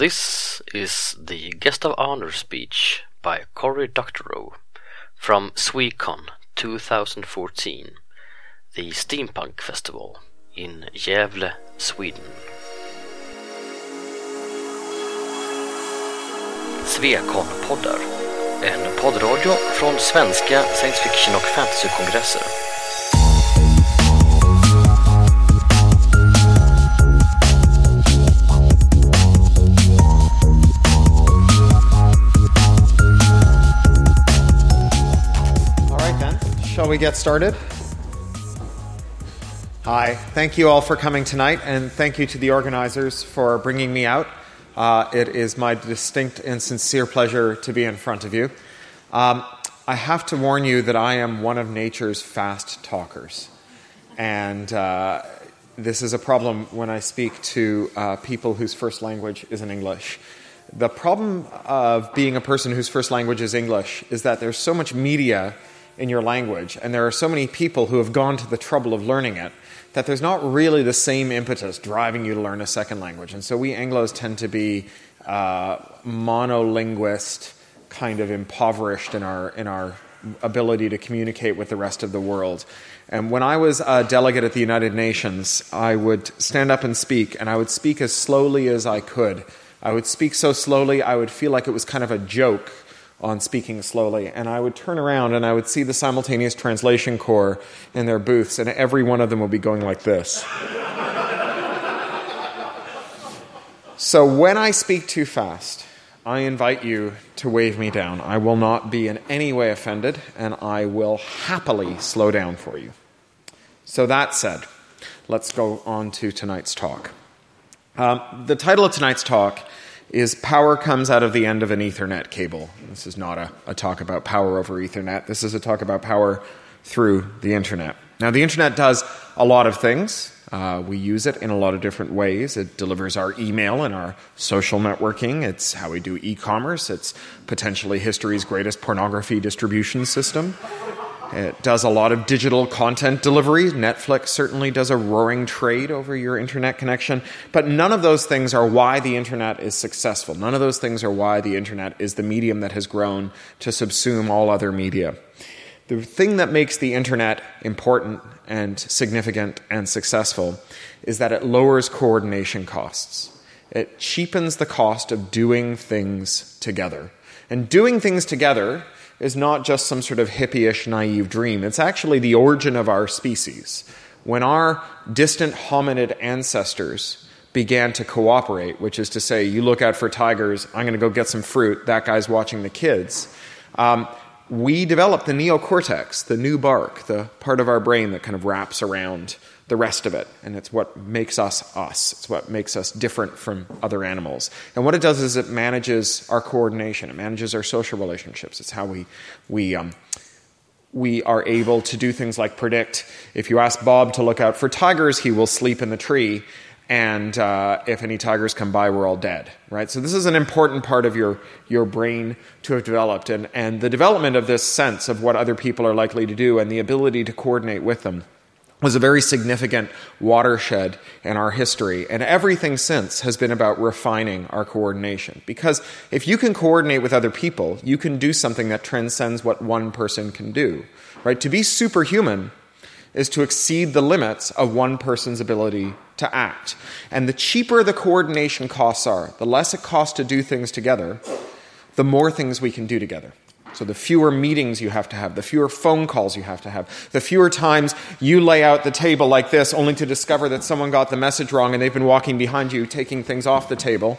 This is the guest of honor speech by Cory Doctorow from SweCon 2014, the steampunk festival in Gävle, Sweden. Svekon-poddar, en poddradio från svenska science fiction och fantasykongresser. We get started? Hi. Thank you all for coming tonight, and thank you to the organizers for bringing me out. Uh, it is my distinct and sincere pleasure to be in front of you. Um, I have to warn you that I am one of nature's fast talkers. And uh, this is a problem when I speak to uh, people whose first language isn't English. The problem of being a person whose first language is English is that there's so much media in your language, and there are so many people who have gone to the trouble of learning it that there's not really the same impetus driving you to learn a second language. And so we Anglos tend to be uh, monolinguist, kind of impoverished in our, in our ability to communicate with the rest of the world. And when I was a delegate at the United Nations, I would stand up and speak, and I would speak as slowly as I could. I would speak so slowly, I would feel like it was kind of a joke on speaking slowly. And I would turn around and I would see the simultaneous translation corps in their booths, and every one of them would be going like this. so when I speak too fast, I invite you to wave me down. I will not be in any way offended, and I will happily slow down for you. So, that said, let's go on to tonight's talk. Um, the title of tonight's talk is Power Comes Out of the End of an Ethernet Cable. This is not a, a, talk about power over Ethernet. This is a talk about power through the internet. Now, the internet does a lot of things. Uh, we use it in a lot of different ways. It delivers our email and our social networking. It's how we do e commerce. It's potentially history's greatest pornography distribution system. It does a lot of digital content delivery. Netflix certainly does a roaring trade over your internet connection. But none of those things are why the internet is successful. None of those things are why the internet is the medium that has grown to subsume all other media. The thing that makes the internet important and significant and successful is that it lowers coordination costs. It cheapens the cost of doing things together. And doing things together is not just some sort of hippie-ish naive dream. It's actually the origin of our species. When our distant hominid ancestors began to cooperate, which is to say, you look out for tigers, I'm going to go get some fruit, that guy's watching the kids, um, we developed the neocortex, the new bark, the part of our brain that kind of wraps around the rest of it. And it's what makes us us. It's what makes us different from other animals. And what it does is it manages our coordination, it manages our social relationships. It's how we, we, um, we are able to do things like predict if you ask Bob to look out for tigers, he will sleep in the tree. And uh, if any tigers come by, we're all dead, right? So this is an important part of your, your brain to have developed. And, and the development of this sense of what other people are likely to do and the ability to coordinate with them was a very significant watershed in our history. And everything since has been about refining our coordination. Because if you can coordinate with other people, you can do something that transcends what one person can do. Right? To be superhuman is to exceed the limits of one person's ability to act. And the cheaper the coordination costs are, the less it costs to do things together, the more things we can do together. So, the fewer meetings you have to have, the fewer phone calls you have to have, the fewer times you lay out the table like this only to discover that someone got the message wrong and they've been walking behind you taking things off the table,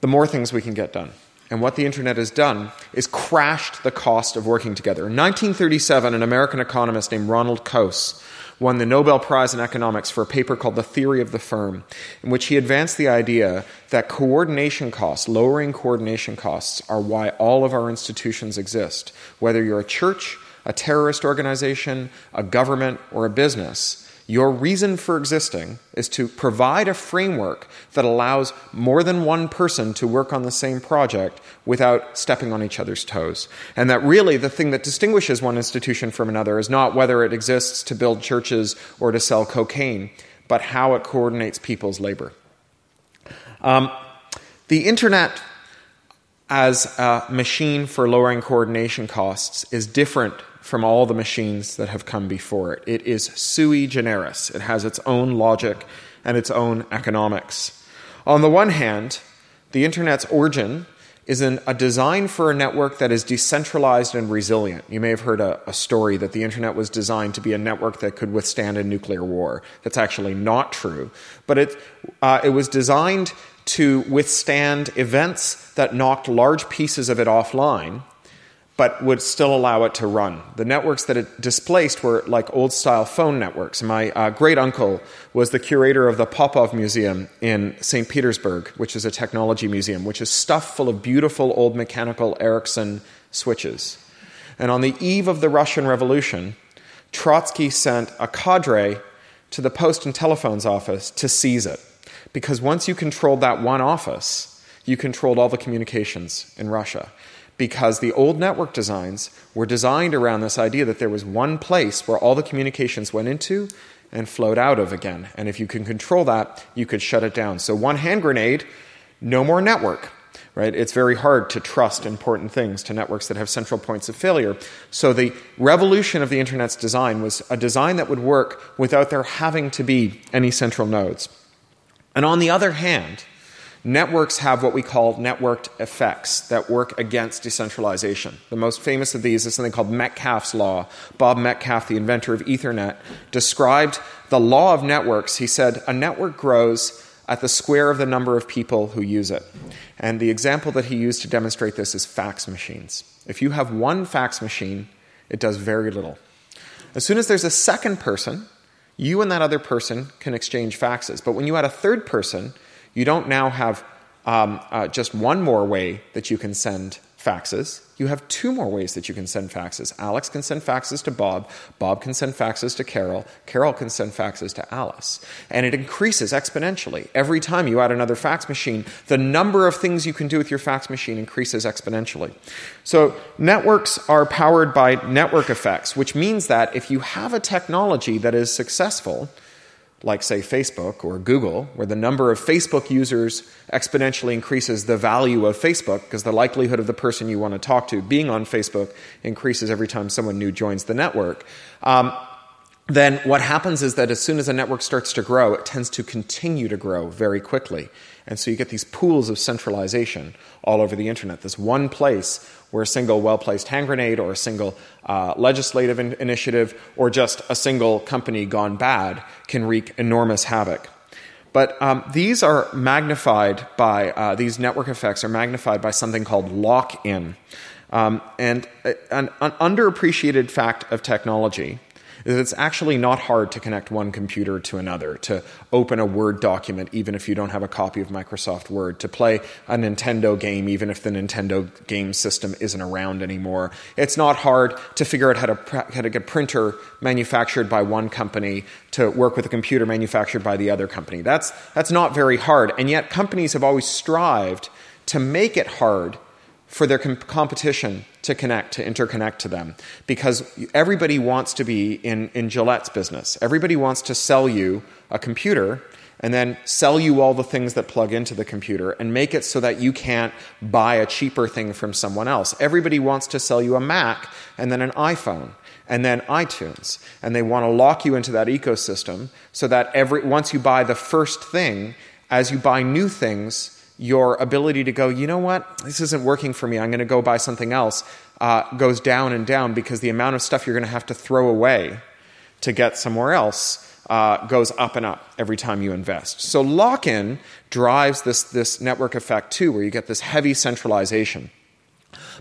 the more things we can get done. And what the internet has done is crashed the cost of working together. In 1937, an American economist named Ronald Coase won the Nobel Prize in Economics for a paper called The Theory of the Firm, in which he advanced the idea that coordination costs, lowering coordination costs, are why all of our institutions exist. Whether you're a church, a terrorist organization, a government, or a business, your reason for existing is to provide a framework that allows more than one person to work on the same project without stepping on each other's toes. And that really the thing that distinguishes one institution from another is not whether it exists to build churches or to sell cocaine, but how it coordinates people's labor. Um, The internet as a machine for lowering coordination costs is different from all the machines that have come before it. It is sui generis, it has its own logic and its own economics. On the one hand, the internet's origin is in a design for a network that is decentralized and resilient. You may have heard a, a, story that the internet was designed to be a network that could withstand a nuclear war. That's actually not true. But it, uh, it was designed to withstand events that knocked large pieces of it offline but would still allow it to run. The networks that it displaced were like old style phone networks. My uh, great uncle was the curator of the Popov Museum in St. Petersburg, which is a technology museum, which is stuffed full of beautiful old mechanical Ericsson switches. And on the eve of the Russian Revolution, Trotsky sent a cadre to the Post and Telephones office to seize it. Because once you controlled that one office, you controlled all the communications in Russia because the old network designs were designed around this idea that there was one place where all the communications went into and flowed out of again. And if you can control that, you could shut it down. So, one hand grenade, no more network. Right? It's very hard to trust important things to networks that have central points of failure. So, the revolution of the internet's design was a design that would work without there having to be any central nodes. And on the other hand, Networks have what we call networked effects that work against decentralization. The most famous of these is something called Metcalfe's law. Bob Metcalfe, the inventor of Ethernet, described the law of networks. He said, A network grows at the square of the number of people who use it. And the example that he used to demonstrate this is fax machines. If you have one fax machine, it does very little. As soon as there's a second person, you and that other person can exchange faxes. But when you add a third person, you don't now have um, uh, just one more way that you can send faxes. You have two more ways that you can send faxes. Alex can send faxes to Bob. Bob can send faxes to Carol. Carol can send faxes to Alice. And it increases exponentially. Every time you add another fax machine, the number of things you can do with your fax machine increases exponentially. So, networks are powered by network effects, which means that if you have a technology that is successful, like, say, Facebook or Google, where the number of Facebook users exponentially increases the value of Facebook because the likelihood of the person you want to talk to being on Facebook increases every time someone new joins the network. Um, then what happens is that as soon as a network starts to grow, it tends to continue to grow very quickly. And so you get these pools of centralization all over the internet. This one place where a single well placed hand grenade or a single uh, legislative in- initiative or just a single company gone bad can wreak enormous havoc. But um, these are magnified by, uh, these network effects are magnified by something called lock in. Um, and uh, an, an underappreciated fact of technology is it's actually not hard to connect one computer to another, to open a Word document even if you don't have a copy of Microsoft Word, to play a Nintendo game even if the Nintendo game system isn't around anymore. It's not hard to figure out how to, how to get a printer manufactured by one company to work with a computer manufactured by the other company. That's, that's not very hard, and yet companies have always strived to make it hard for their com- competition to connect, to interconnect to them. Because everybody wants to be in, in Gillette's business. Everybody wants to sell you a computer and then sell you all the things that plug into the computer and make it so that you can't buy a cheaper thing from someone else. Everybody wants to sell you a Mac and then an iPhone and then iTunes. And they want to lock you into that ecosystem so that every, once you buy the first thing, as you buy new things, your ability to go, you know what, this isn't working for me, I'm going to go buy something else, uh, goes down and down because the amount of stuff you're going to have to throw away to get somewhere else uh, goes up and up every time you invest. So lock in drives this, this network effect too, where you get this heavy centralization.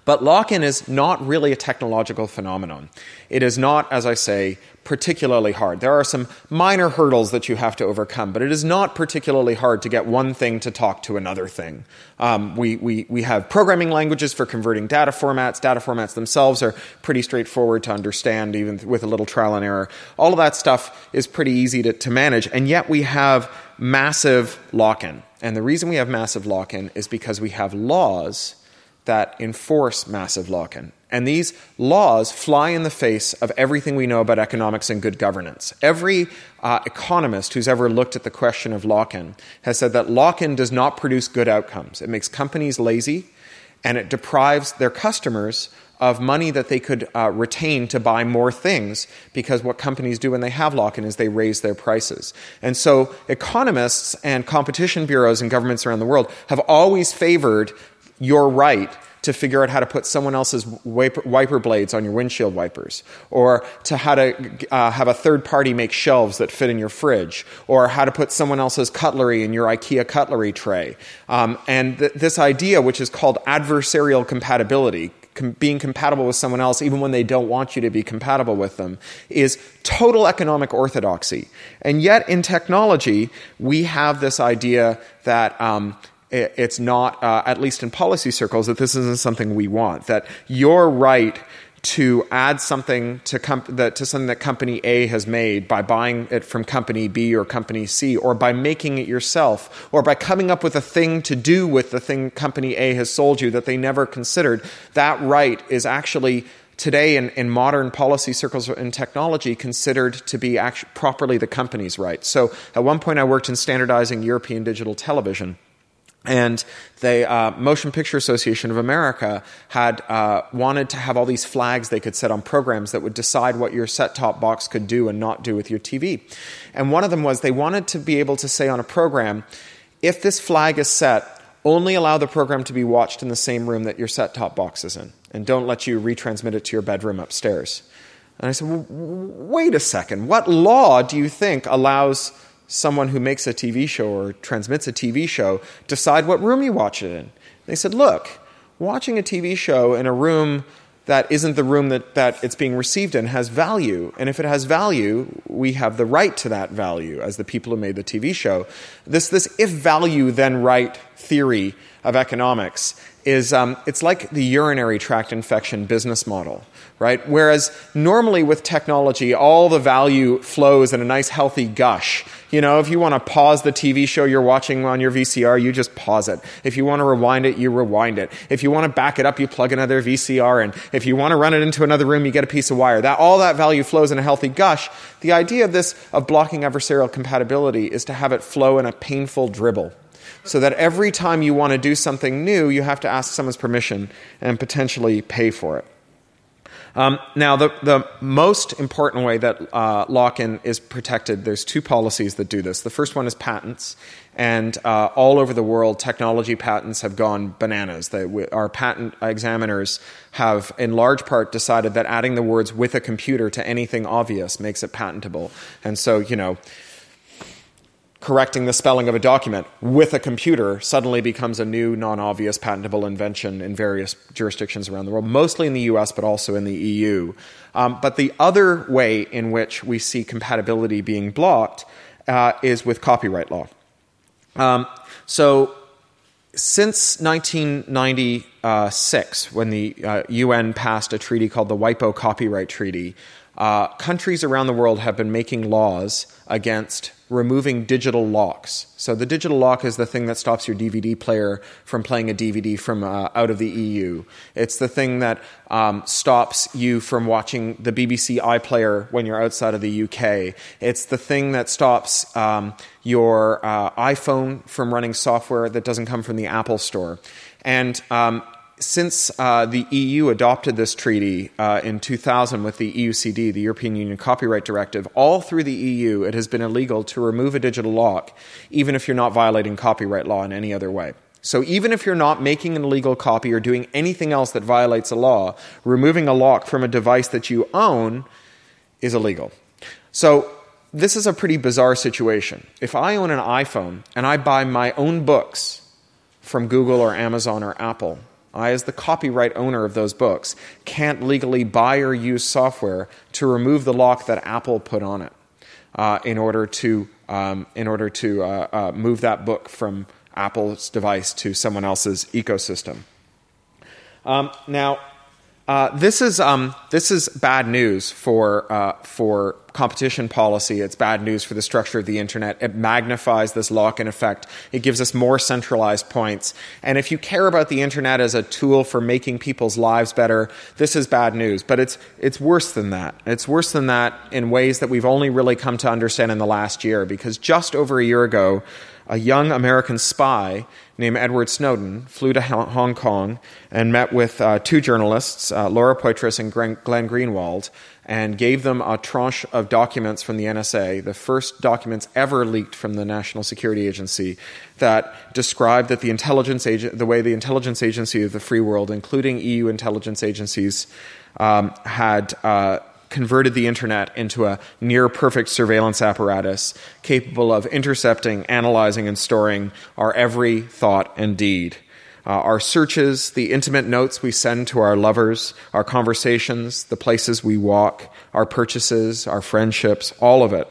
But lock in is not really a technological phenomenon. It is not, as I say, particularly hard. There are some minor hurdles that you have to overcome, but it is not particularly hard to get one thing to talk to another thing. Um, we, we, we have programming languages for converting data formats. Data formats themselves are pretty straightforward to understand, even with a little trial and error. All of that stuff is pretty easy to, to manage, and yet we have massive lock in. And the reason we have massive lock in is because we have laws that enforce massive lock in. And these laws fly in the face of everything we know about economics and good governance. Every uh, economist who's ever looked at the question of lock in has said that lock in does not produce good outcomes. It makes companies lazy and it deprives their customers of money that they could uh, retain to buy more things because what companies do when they have lock in is they raise their prices. And so economists and competition bureaus and governments around the world have always favored your right to figure out how to put someone else's wiper, wiper blades on your windshield wipers, or to how to uh, have a third party make shelves that fit in your fridge, or how to put someone else's cutlery in your IKEA cutlery tray. Um, and th- this idea, which is called adversarial compatibility, com- being compatible with someone else, even when they don't want you to be compatible with them, is total economic orthodoxy. And yet, in technology, we have this idea that um, it's not, uh, at least in policy circles, that this isn't something we want. That your right to add something to, com- that, to something that company A has made by buying it from company B or company C, or by making it yourself, or by coming up with a thing to do with the thing company A has sold you that they never considered, that right is actually today in, in modern policy circles and technology considered to be properly the company's right. So at one point I worked in standardizing European digital television. And the uh, Motion Picture Association of America had uh, wanted to have all these flags they could set on programs that would decide what your set top box could do and not do with your TV. And one of them was they wanted to be able to say on a program, if this flag is set, only allow the program to be watched in the same room that your set top box is in, and don't let you retransmit it to your bedroom upstairs. And I said, well, wait a second, what law do you think allows someone who makes a TV show or transmits a TV show decide what room you watch it in. They said, look, watching a TV show in a room that isn't the room that, that it's being received in has value. And if it has value, we have the right to that value as the people who made the TV show. This, this if value then right theory of economics is um, it's like the urinary tract infection business model right? Whereas normally with technology, all the value flows in a nice healthy gush. You know, if you want to pause the TV show you're watching on your VCR, you just pause it. If you want to rewind it, you rewind it. If you want to back it up, you plug another VCR in. If you want to run it into another room, you get a piece of wire. That all that value flows in a healthy gush. The idea of this of blocking adversarial compatibility is to have it flow in a painful dribble so that every time you want to do something new, you have to ask someone's permission and potentially pay for it. Um, now, the, the most important way that uh, lock in is protected, there's two policies that do this. The first one is patents, and uh, all over the world, technology patents have gone bananas. They, our patent examiners have, in large part, decided that adding the words with a computer to anything obvious makes it patentable. And so, you know, correcting the spelling of a document with a computer suddenly becomes a new, non obvious patentable invention in various jurisdictions around the world, mostly in the US, but also in the EU. Um, but the other way in which we see compatibility being blocked uh, is with copyright law. Um, so, since 1996, when the uh, UN passed a treaty called the WIPO Copyright Treaty, uh, countries around the world have been making laws against removing digital locks. So the digital lock is the thing that stops your DVD player from playing a DVD from uh, out of the EU. It's the thing that um, stops you from watching the BBC iPlayer when you're outside of the UK. It's the thing that stops um, your uh, iPhone from running software that doesn't come from the Apple Store. And um, since uh, the EU adopted this treaty uh, in 2000 with the EUCD, the European Union Copyright Directive, all through the EU it has been illegal to remove a digital lock, even if you're not violating copyright law in any other way. So even if you're not making an illegal copy or doing anything else that violates a law, removing a lock from a device that you own is illegal. So this is a pretty bizarre situation. If I own an iPhone and I buy my own books from Google or Amazon or Apple, I, as the copyright owner of those books, can't legally buy or use software to remove the lock that Apple put on it uh, in order to, um, in order to uh, uh, move that book from Apple's device to someone else's ecosystem. Um, now, uh, this is um, this is bad news for uh, for competition policy. It's bad news for the structure of the internet. It magnifies this lock in effect. It gives us more centralized points. And if you care about the internet as a tool for making people's lives better, this is bad news. But it's, it's worse than that. It's worse than that in ways that we've only really come to understand in the last year because just over a year ago, a young American spy named Edward Snowden flew to Hong Kong and met with uh, two journalists, uh, Laura Poitras and Glenn Greenwald, and gave them a tranche of documents from the NSA, the first documents ever leaked from the National Security Agency, that described that the intelligence agent, the way the intelligence agency of the free world, including EU intelligence agencies, um, had. Uh, converted the internet into a near perfect surveillance apparatus capable of intercepting, analyzing, and storing our every thought and deed. Uh, our searches, the intimate notes we send to our lovers, our conversations, the places we walk, our purchases, our friendships, all of it.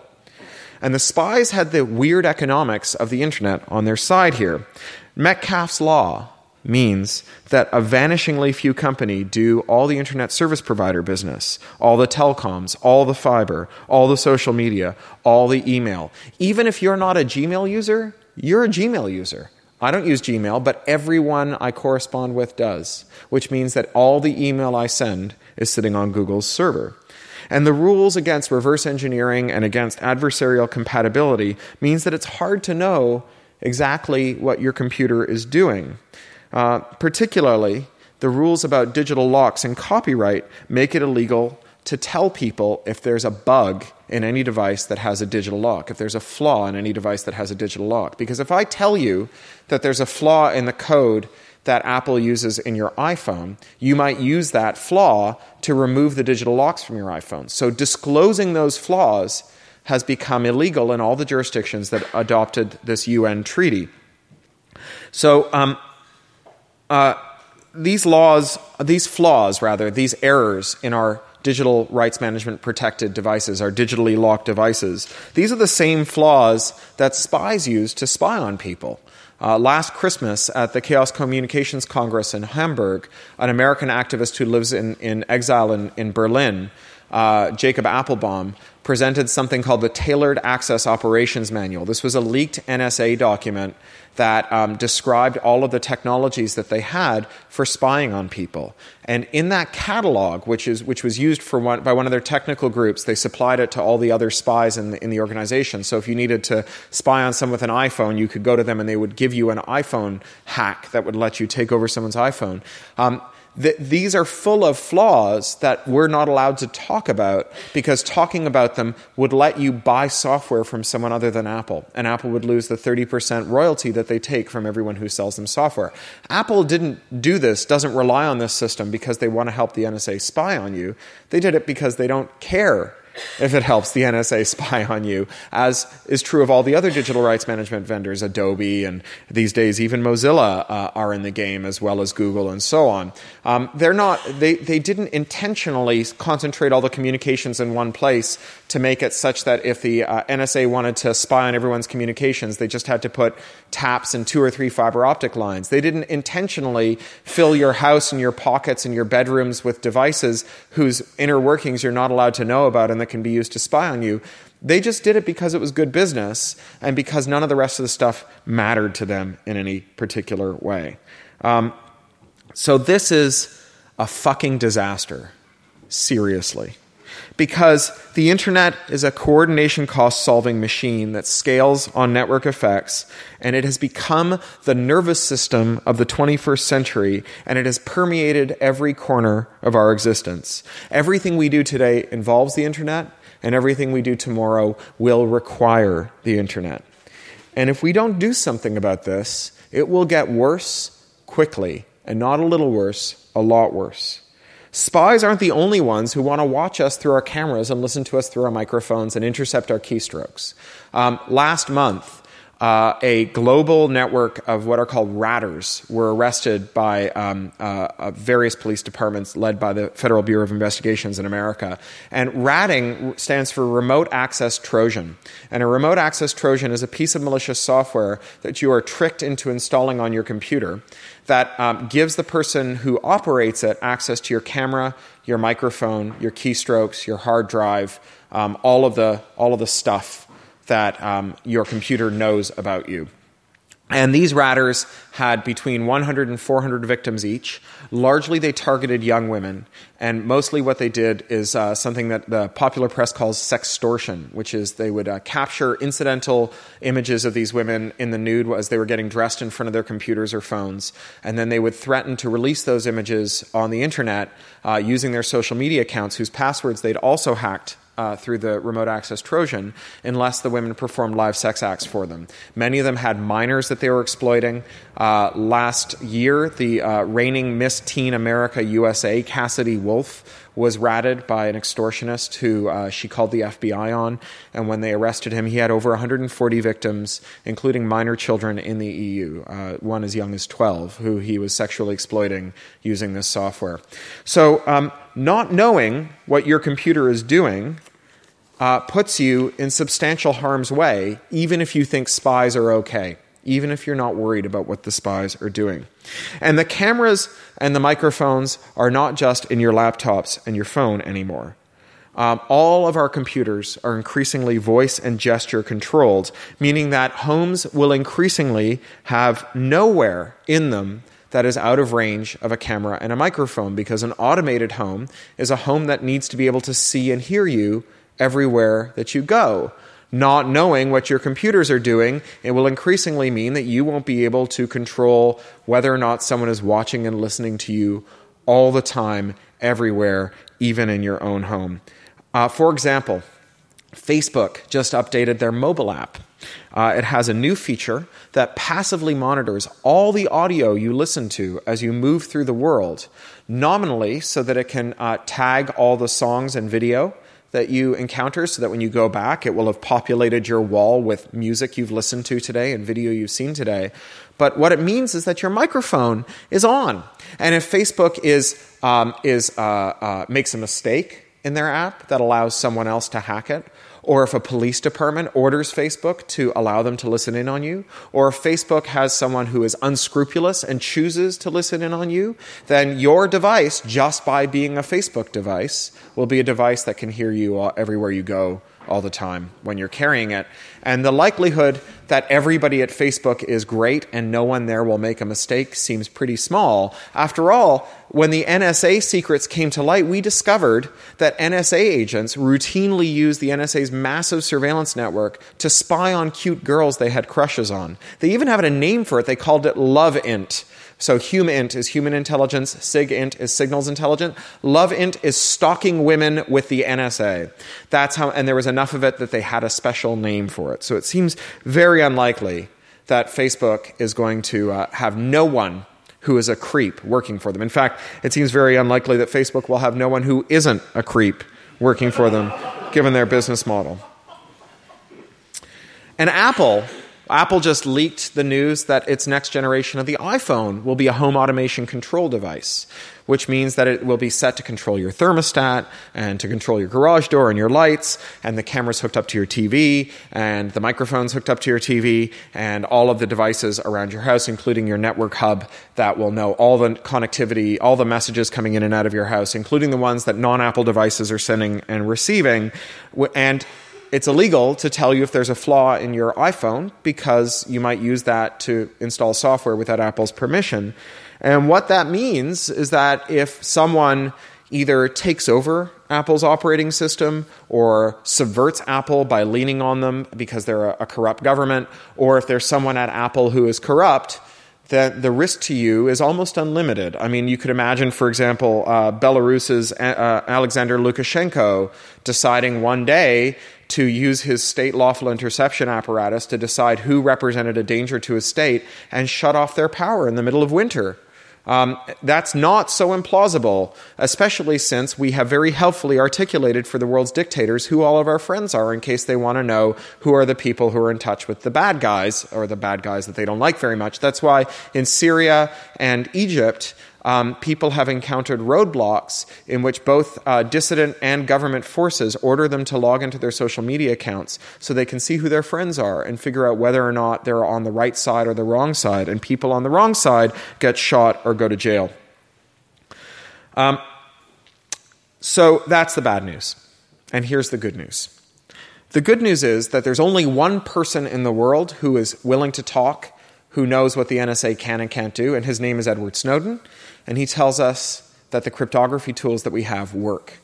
And the spies had the weird economics of the internet on their side here. Metcalfe's law means that a vanishingly few company do all the internet service provider business, all the telecoms, all the fiber, all the social media, all the email. Even if you're not a Gmail user, you're a Gmail user. I don't use Gmail, but everyone I correspond with does, which means that all the email I send is sitting on Google's server. And the rules against reverse engineering and against adversarial compatibility means that it's hard to know exactly what your computer is doing. Uh, particularly, the rules about digital locks and copyright make it illegal to tell people if there's a bug in any device that has a digital lock, if there's a flaw in any device that has a digital lock. Because if I tell you that there's a flaw in the code that Apple uses in your iPhone, you might use that flaw to remove the digital locks from your iPhone. So disclosing those flaws has become illegal in all the jurisdictions that adopted this UN treaty. So, um, uh, these laws, these flaws, rather, these errors in our digital rights management protected devices, our digitally locked devices. These are the same flaws that spies use to spy on people. Uh, last Christmas at the Chaos Communications Congress in Hamburg, an American activist who lives in, in exile in, in Berlin, uh, Jacob Appelbaum, presented something called the Tailored Access Operations Manual. This was a leaked NSA document that um, described all of the technologies that they had for spying on people. And in that catalog, which, is, which was used for one, by one of their technical groups, they supplied it to all the other spies in the, in the organization. So if you needed to spy on someone with an iPhone, you could go to them and they would give you an iPhone hack that would let you take over someone's iPhone. Um, that these are full of flaws that we're not allowed to talk about because talking about them would let you buy software from someone other than Apple. And Apple would lose the 30% royalty that they take from everyone who sells them software. Apple didn't do this, doesn't rely on this system because they want to help the NSA spy on you. They did it because they don't care if it helps the NSA spy on you, as is true of all the other digital rights management vendors, Adobe, and these days even Mozilla uh, are in the game, as well as Google and so on. Um, they're not, they, they didn't intentionally concentrate all the communications in one place to make it such that if the uh, NSA wanted to spy on everyone's communications, they just had to put taps in two or three fiber optic lines. They didn't intentionally fill your house and your pockets and your bedrooms with devices whose inner workings you're not allowed to know about and that can be used to spy on you. They just did it because it was good business and because none of the rest of the stuff mattered to them in any particular way. Um, so this is a fucking disaster. Seriously because the internet is a coordination cost solving machine that scales on network effects, and it has become the nervous system of the 21st century, and it has permeated every corner of our existence. Everything we do today involves the internet, and everything we do tomorrow will require the internet. And if we don't do something about this, it will get worse quickly, and not a little worse, a lot worse. Spies aren't the only ones who want to watch us through our cameras and listen to us through our microphones and intercept our keystrokes. Um, last month, uh, a global network of what are called ratters were arrested by um, uh, uh, various police departments led by the Federal Bureau of Investigations in America. And ratting stands for Remote Access Trojan. And a remote access Trojan is a piece of malicious software that you are tricked into installing on your computer that um, gives the person who operates it access to your camera, your microphone, your keystrokes, your hard drive, um, all of the all of the stuff that um, your computer knows about you. And these ratters had between 100 and 400 victims each. Largely, they targeted young women. And mostly, what they did is uh, something that the popular press calls sextortion, which is they would uh, capture incidental images of these women in the nude as they were getting dressed in front of their computers or phones. And then they would threaten to release those images on the internet uh, using their social media accounts, whose passwords they'd also hacked uh, through the remote access Trojan unless the women performed live sex acts for them. Many of them had minors that they were exploiting. Uh, last year, the uh, reigning Miss Teen America USA, Cassidy Wolf, was ratted by an extortionist who uh, she called the FBI on. And when they arrested him, he had over 140 victims, including minor children in the EU, uh, one as young as 12, who he was sexually exploiting using this software. So, um, not knowing what your computer is doing uh, puts you in substantial harm's way, even if you think spies are okay, even if you're not worried about what the spies are doing. And the cameras and the microphones are not just in your laptops and your phone anymore. Um, all of our computers are increasingly voice and gesture controlled, meaning that homes will increasingly have nowhere in them that is out of range of a camera and a microphone because an automated home is a home that needs to be able to see and hear you everywhere that you go. Not knowing what your computers are doing, it will increasingly mean that you won't be able to control whether or not someone is watching and listening to you all the time, everywhere, even in your own home. Uh, for example, Facebook just updated their mobile app. Uh, it has a new feature that passively monitors all the audio you listen to as you move through the world, nominally, so that it can uh, tag all the songs and video that you encounter so that when you go back, it will have populated your wall with music you've listened to today and video you've seen today. But what it means is that your microphone is on. And if Facebook is, um, is, uh, uh, makes a mistake in their app that allows someone else to hack it, or if a police department orders Facebook to allow them to listen in on you, or if Facebook has someone who is unscrupulous and chooses to listen in on you, then your device, just by being a Facebook device, will be a device that can hear you everywhere you go all the time when you're carrying it. And the likelihood that everybody at Facebook is great and no one there will make a mistake seems pretty small. After all, when the NSA secrets came to light, we discovered that NSA agents routinely use the NSA's massive surveillance network to spy on cute girls they had crushes on. They even have a name for it. They called it Love Int. So HumInt is human intelligence, SIGINT is signals intelligence, LoveInt is stalking women with the NSA. That's how, and there was enough of it that they had a special name for it. So it seems very unlikely that Facebook is going to uh, have no one who is a creep working for them. In fact, it seems very unlikely that Facebook will have no one who isn't a creep working for them, given their business model. And Apple Apple just leaked the news that its next generation of the iPhone will be a home automation control device, which means that it will be set to control your thermostat and to control your garage door and your lights, and the camera's hooked up to your TV, and the microphone's hooked up to your TV, and all of the devices around your house, including your network hub, that will know all the connectivity, all the messages coming in and out of your house, including the ones that non Apple devices are sending and receiving. And it's illegal to tell you if there's a flaw in your iPhone because you might use that to install software without Apple's permission. And what that means is that if someone either takes over Apple's operating system or subverts Apple by leaning on them because they're a, a corrupt government, or if there's someone at Apple who is corrupt, that the risk to you is almost unlimited. I mean, you could imagine, for example, uh, Belarus's uh, Alexander Lukashenko deciding one day to use his state lawful interception apparatus to decide who represented a danger to his state and shut off their power in the middle of winter. Um, that's not so implausible, especially since we have very helpfully articulated for the world's dictators who all of our friends are in case they want to know who are the people who are in touch with the bad guys or the bad guys that they don't like very much. That's why in Syria and Egypt, um, people have encountered roadblocks in which both uh, dissident and government forces order them to log into their social media accounts so they can see who their friends are and figure out whether or not they're on the right side or the wrong side. And people on the wrong side get shot or go to jail. Um, so that's the bad news. And here's the good news. The good news is that there's only one person in the world who is willing to talk, who knows what the NSA can and can't do, and his name is Edward Snowden and he tells us that the cryptography tools that we have work.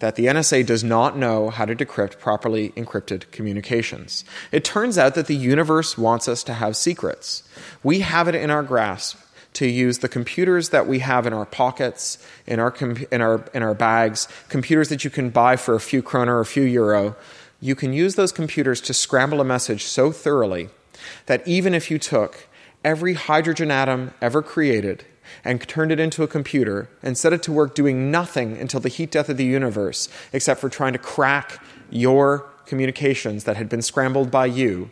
That the NSA does not know how to decrypt properly encrypted communications. It turns out that the universe wants us to have secrets. We have it in our grasp to use the computers that we have in our pockets, in our, in our, in our bags, computers that you can buy for a few kroner or a few euro. You can use those computers to scramble a message so thoroughly that even if you took every hydrogen atom ever created and turned it into a computer and set it to work doing nothing until the heat death of the universe, except for trying to crack your communications that had been scrambled by you,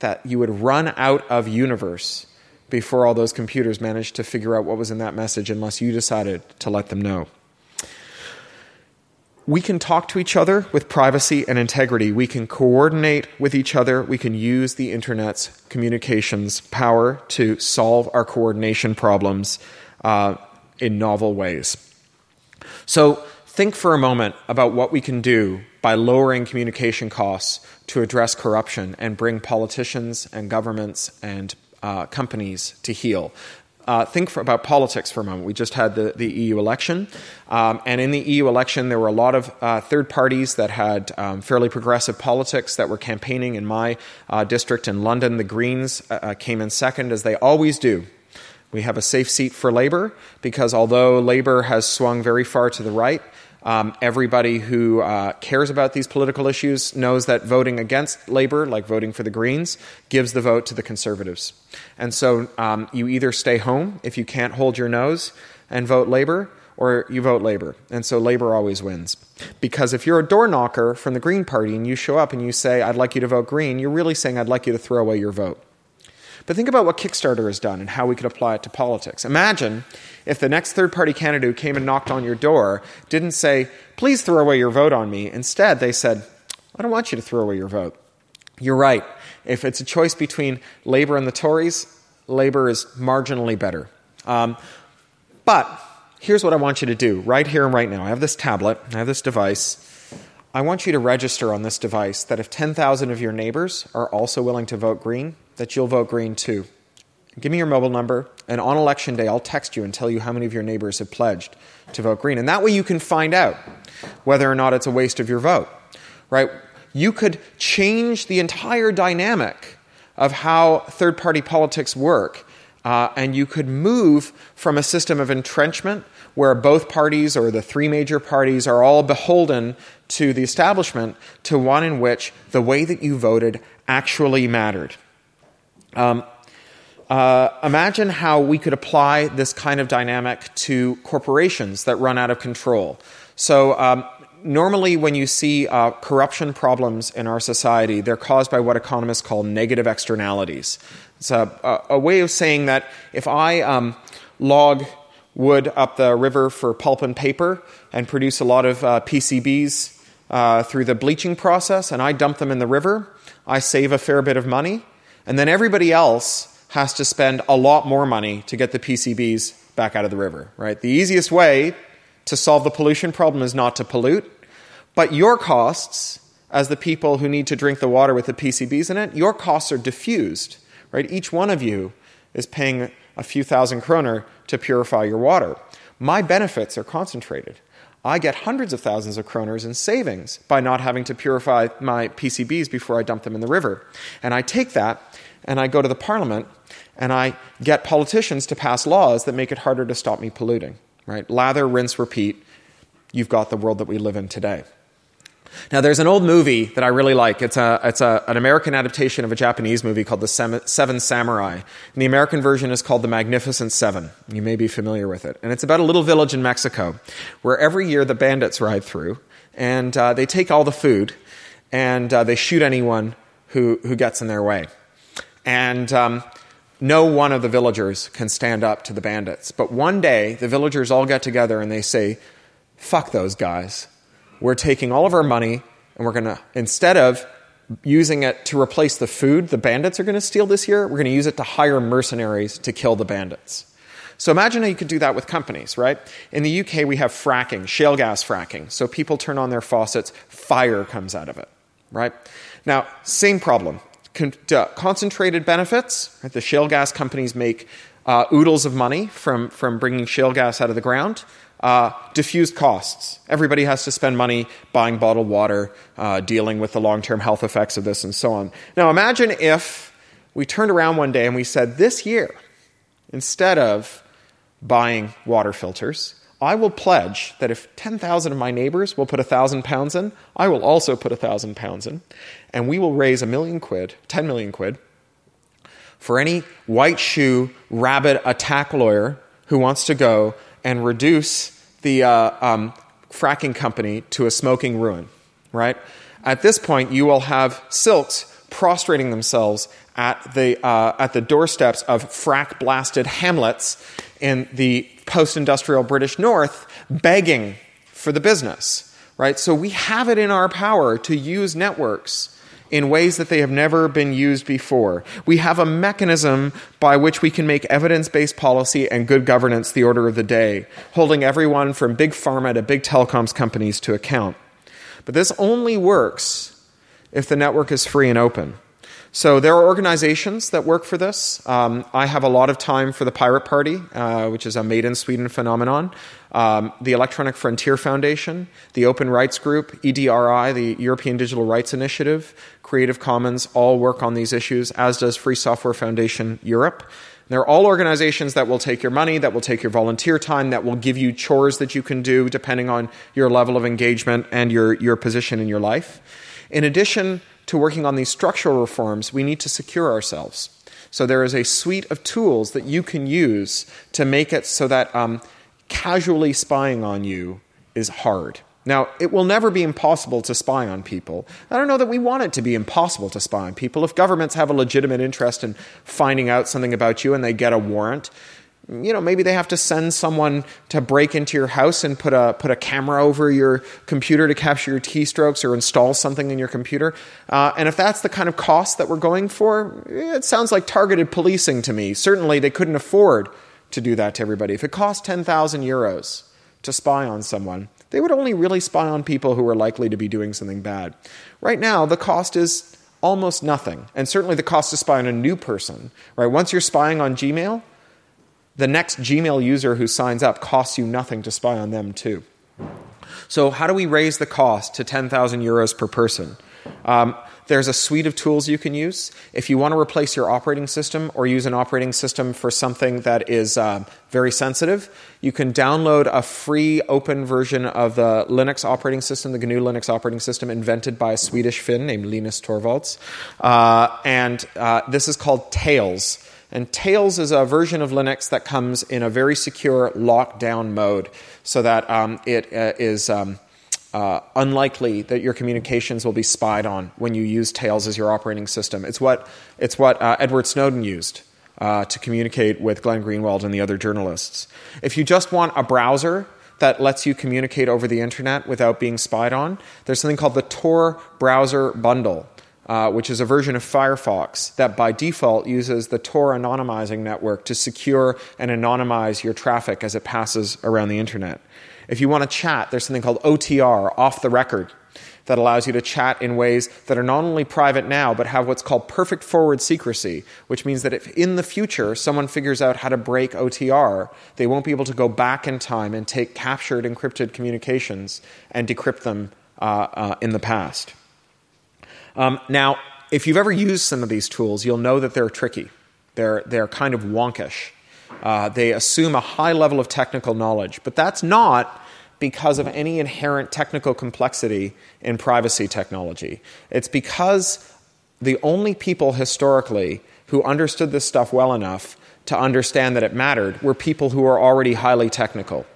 that you would run out of universe before all those computers managed to figure out what was in that message unless you decided to let them know. We can talk to each other with privacy and integrity. We can coordinate with each other. We can use the internet's communications power to solve our coordination problems uh, in novel ways. So, think for a moment about what we can do by lowering communication costs to address corruption and bring politicians and governments and uh, companies to heel. Uh, think for, about politics for a moment. We just had the, the EU election. Um, and in the EU election, there were a lot of uh, third parties that had um, fairly progressive politics that were campaigning in my uh, district in London. The Greens uh, uh, came in second, as they always do. We have a safe seat for Labour because although Labour has swung very far to the right, um, everybody who uh, cares about these political issues knows that voting against Labour, like voting for the Greens, gives the vote to the Conservatives. And so um, you either stay home if you can't hold your nose and vote Labour, or you vote Labour. And so Labour always wins. Because if you're a door knocker from the Green Party and you show up and you say, I'd like you to vote Green, you're really saying, I'd like you to throw away your vote. But think about what Kickstarter has done and how we could apply it to politics. Imagine if the next third party candidate who came and knocked on your door didn't say, please throw away your vote on me. Instead, they said, I don't want you to throw away your vote. You're right. If it's a choice between Labour and the Tories, Labour is marginally better. Um, but here's what I want you to do right here and right now. I have this tablet, I have this device. I want you to register on this device that if 10,000 of your neighbors are also willing to vote green, that you'll vote green too. Give me your mobile number, and on election day, I'll text you and tell you how many of your neighbors have pledged to vote green. And that way you can find out whether or not it's a waste of your vote, right? You could change the entire dynamic of how third party politics work, uh, and you could move from a system of entrenchment where both parties or the three major parties are all beholden to the establishment to one in which the way that you voted actually mattered. Um, uh, imagine how we could apply this kind of dynamic to corporations that run out of control. So, um, normally, when you see uh, corruption problems in our society, they're caused by what economists call negative externalities. It's a, a, a way of saying that if I um, log wood up the river for pulp and paper and produce a lot of uh, PCBs uh, through the bleaching process, and I dump them in the river, I save a fair bit of money. And then everybody else has to spend a lot more money to get the PCBs back out of the river, right? The easiest way to solve the pollution problem is not to pollute, but your costs, as the people who need to drink the water with the PCBs in it, your costs are diffused, right? Each one of you is paying a few thousand kroner to purify your water. My benefits are concentrated. I get hundreds of thousands of kroners in savings by not having to purify my PCBs before I dump them in the river. And I take that and I go to the parliament and I get politicians to pass laws that make it harder to stop me polluting. Right? Lather, rinse, repeat. You've got the world that we live in today. Now, there's an old movie that I really like. It's, a, it's a, an American adaptation of a Japanese movie called The Seven Samurai. And the American version is called The Magnificent Seven. You may be familiar with it. And it's about a little village in Mexico where every year the bandits ride through and uh, they take all the food and uh, they shoot anyone who, who gets in their way. And um, no one of the villagers can stand up to the bandits. But one day, the villagers all get together and they say, fuck those guys. We're taking all of our money and we're going to, instead of using it to replace the food the bandits are going to steal this year, we're going to use it to hire mercenaries to kill the bandits. So imagine how you could do that with companies, right? In the UK, we have fracking, shale gas fracking. So people turn on their faucets, fire comes out of it, right? Now, same problem. Con- uh, concentrated benefits, right? the shale gas companies make uh, oodles of money from, from bringing shale gas out of the ground. Uh, diffused costs. Everybody has to spend money buying bottled water, uh, dealing with the long term health effects of this, and so on. Now, imagine if we turned around one day and we said, This year, instead of buying water filters, I will pledge that if 10,000 of my neighbors will put 1,000 pounds in, I will also put 1,000 pounds in. And we will raise a million quid, 10 million quid, for any white shoe, rabid attack lawyer who wants to go and reduce the uh, um, fracking company to a smoking ruin, right? At this point, you will have silks prostrating themselves at the, uh, at the doorsteps of frack blasted hamlets in the post industrial British North begging for the business, right? So we have it in our power to use networks in ways that they have never been used before. We have a mechanism by which we can make evidence based policy and good governance the order of the day, holding everyone from big pharma to big telecoms companies to account. But this only works if the network is free and open. So there are organizations that work for this. Um, I have a lot of time for the Pirate Party, uh, which is a made in Sweden phenomenon, um, the Electronic Frontier Foundation, the Open Rights Group, EDRI, the European Digital Rights Initiative, Creative Commons, all work on these issues, as does Free Software Foundation Europe. They're all organizations that will take your money, that will take your volunteer time, that will give you chores that you can do depending on your level of engagement and your, your position in your life. In addition, to working on these structural reforms, we need to secure ourselves. So there is a suite of tools that you can use to make it so that um, casually spying on you is hard. Now, it will never be impossible to spy on people. I don't know that we want it to be impossible to spy on people. If governments have a legitimate interest in finding out something about you and they get a warrant, you know, maybe they have to send someone to break into your house and put a put a camera over your computer to capture your keystrokes or install something in your computer. Uh, and if that's the kind of cost that we're going for, it sounds like targeted policing to me. Certainly, they couldn't afford to do that to everybody. If it cost ten thousand euros to spy on someone, they would only really spy on people who are likely to be doing something bad. Right now, the cost is almost nothing, and certainly the cost to spy on a new person. Right, once you're spying on Gmail the next Gmail user who signs up costs you nothing to spy on them too. So, how do we raise the cost to 10,000 euros per person? Um, there's a suite of tools you can use. If you want to replace your operating system or use an operating system for something that is uh, very sensitive, you can download a free open version of the Linux operating system, the GNU Linux operating system, invented by a Swedish Finn named Linus Torvalds. Uh, and uh, this is called Tails. And Tails is a version of Linux that comes in a very secure lockdown mode so that um, it uh, is um, uh, unlikely that your communications will be spied on when you use Tails as your operating system. It's what, it's what uh, Edward Snowden used. Uh, to communicate with Glenn Greenwald and the other journalists. If you just want a browser that lets you communicate over the internet without being spied on, there's something called the Tor Browser Bundle uh, which is a version of Firefox that by default uses the Tor anonymizing network to secure and anonymize your traffic as it passes around the internet. If you want to chat, there's something called OTR, off the record, that allows you to chat in ways that are not only private now, but have what's called perfect forward secrecy, which means that if in the future someone figures out how to break OTR, they won't be able to go back in time and take captured encrypted communications and decrypt them uh, uh, in the past. Um, now, if you've ever used some of these tools, you'll know that they're tricky. They're, they're kind of wonkish. Uh, they assume a high level of technical knowledge, but that's not because of any inherent technical complexity in privacy technology. It's because the only people historically who understood this stuff well enough to understand that it mattered were people who were already highly technical.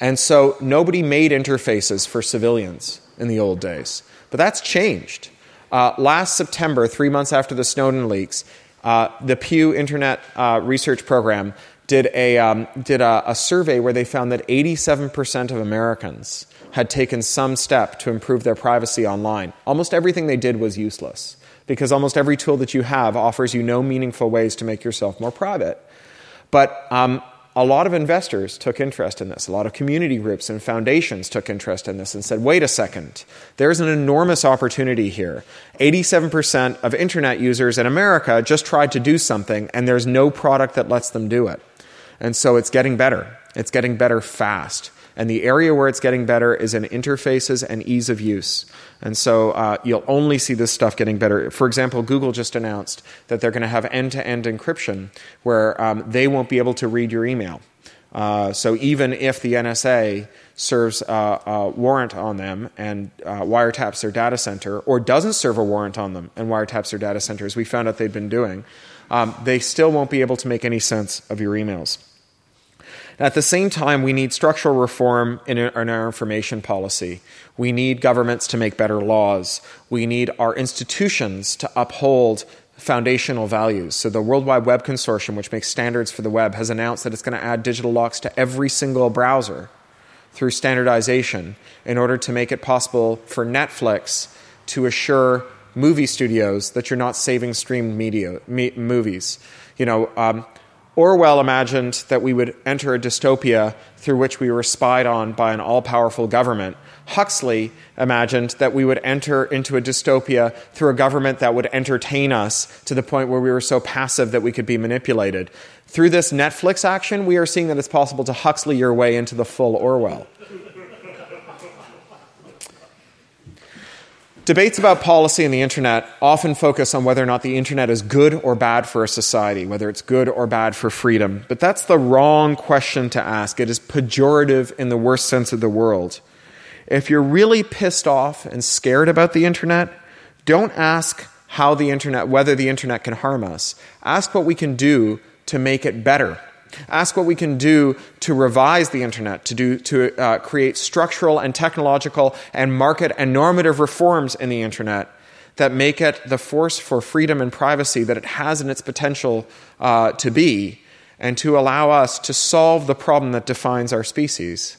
And so nobody made interfaces for civilians in the old days. But that's changed. Uh, last September, three months after the Snowden leaks, uh, the Pew Internet uh, Research Program did, a, um, did a, a survey where they found that 87% of Americans had taken some step to improve their privacy online. Almost everything they did was useless because almost every tool that you have offers you no meaningful ways to make yourself more private. But um, a lot of investors took interest in this. A lot of community groups and foundations took interest in this and said, wait a second, there's an enormous opportunity here. 87% of internet users in America just tried to do something, and there's no product that lets them do it. And so it's getting better. It's getting better fast. And the area where it's getting better is in interfaces and ease of use. And so uh, you'll only see this stuff getting better. For example, Google just announced that they're going to have end to end encryption where um, they won't be able to read your email. Uh, so even if the NSA serves uh, a warrant on them and uh, wiretaps their data center, or doesn't serve a warrant on them and wiretaps their data center, as we found out they've been doing, um, they still won't be able to make any sense of your emails. At the same time, we need structural reform in our information policy. We need governments to make better laws. We need our institutions to uphold foundational values. So, the World Wide Web Consortium, which makes standards for the web, has announced that it's going to add digital locks to every single browser through standardization in order to make it possible for Netflix to assure movie studios that you're not saving streamed media, me, movies. You know, um, Orwell imagined that we would enter a dystopia through which we were spied on by an all powerful government. Huxley imagined that we would enter into a dystopia through a government that would entertain us to the point where we were so passive that we could be manipulated. Through this Netflix action, we are seeing that it's possible to Huxley your way into the full Orwell. Debates about policy and the internet often focus on whether or not the internet is good or bad for a society, whether it's good or bad for freedom. But that's the wrong question to ask. It is pejorative in the worst sense of the world. If you're really pissed off and scared about the internet, don't ask how the internet, whether the internet can harm us. Ask what we can do to make it better Ask what we can do to revise the internet, to, do, to uh, create structural and technological and market and normative reforms in the internet that make it the force for freedom and privacy that it has in its potential uh, to be, and to allow us to solve the problem that defines our species.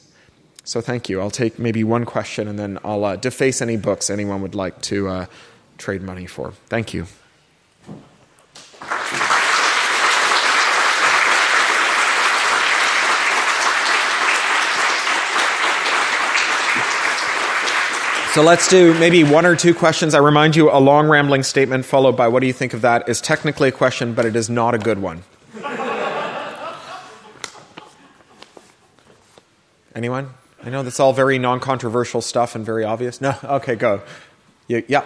So, thank you. I'll take maybe one question and then I'll uh, deface any books anyone would like to uh, trade money for. Thank you. So let's do maybe one or two questions. I remind you, a long rambling statement followed by what do you think of that is technically a question, but it is not a good one. Anyone? I know that's all very non controversial stuff and very obvious. No? Okay, go. Yeah.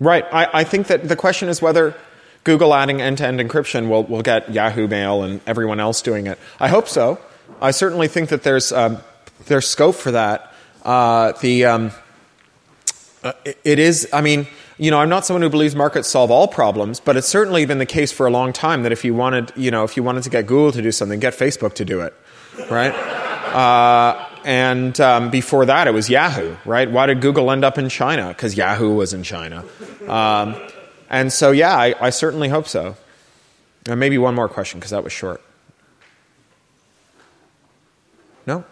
Right. I, I think that the question is whether Google adding end to end encryption will, will get Yahoo Mail and everyone else doing it. I hope so. I certainly think that there's, um, there's scope for that. Uh, the, um, uh, it, it is, I mean, you know, I'm not someone who believes markets solve all problems, but it's certainly been the case for a long time that if you wanted, you know, if you wanted to get Google to do something, get Facebook to do it, right? Uh, and um, before that, it was Yahoo, right? Why did Google end up in China? Because Yahoo was in China. Um, and so, yeah, I, I certainly hope so. And maybe one more question because that was short. No?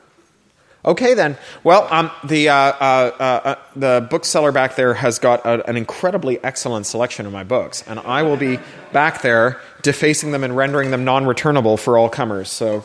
Okay, then. Well, um, the, uh, uh, uh, uh the bookseller back there has got a, an incredibly excellent selection of my books, and I will be back there defacing them and rendering them non returnable for all comers. So,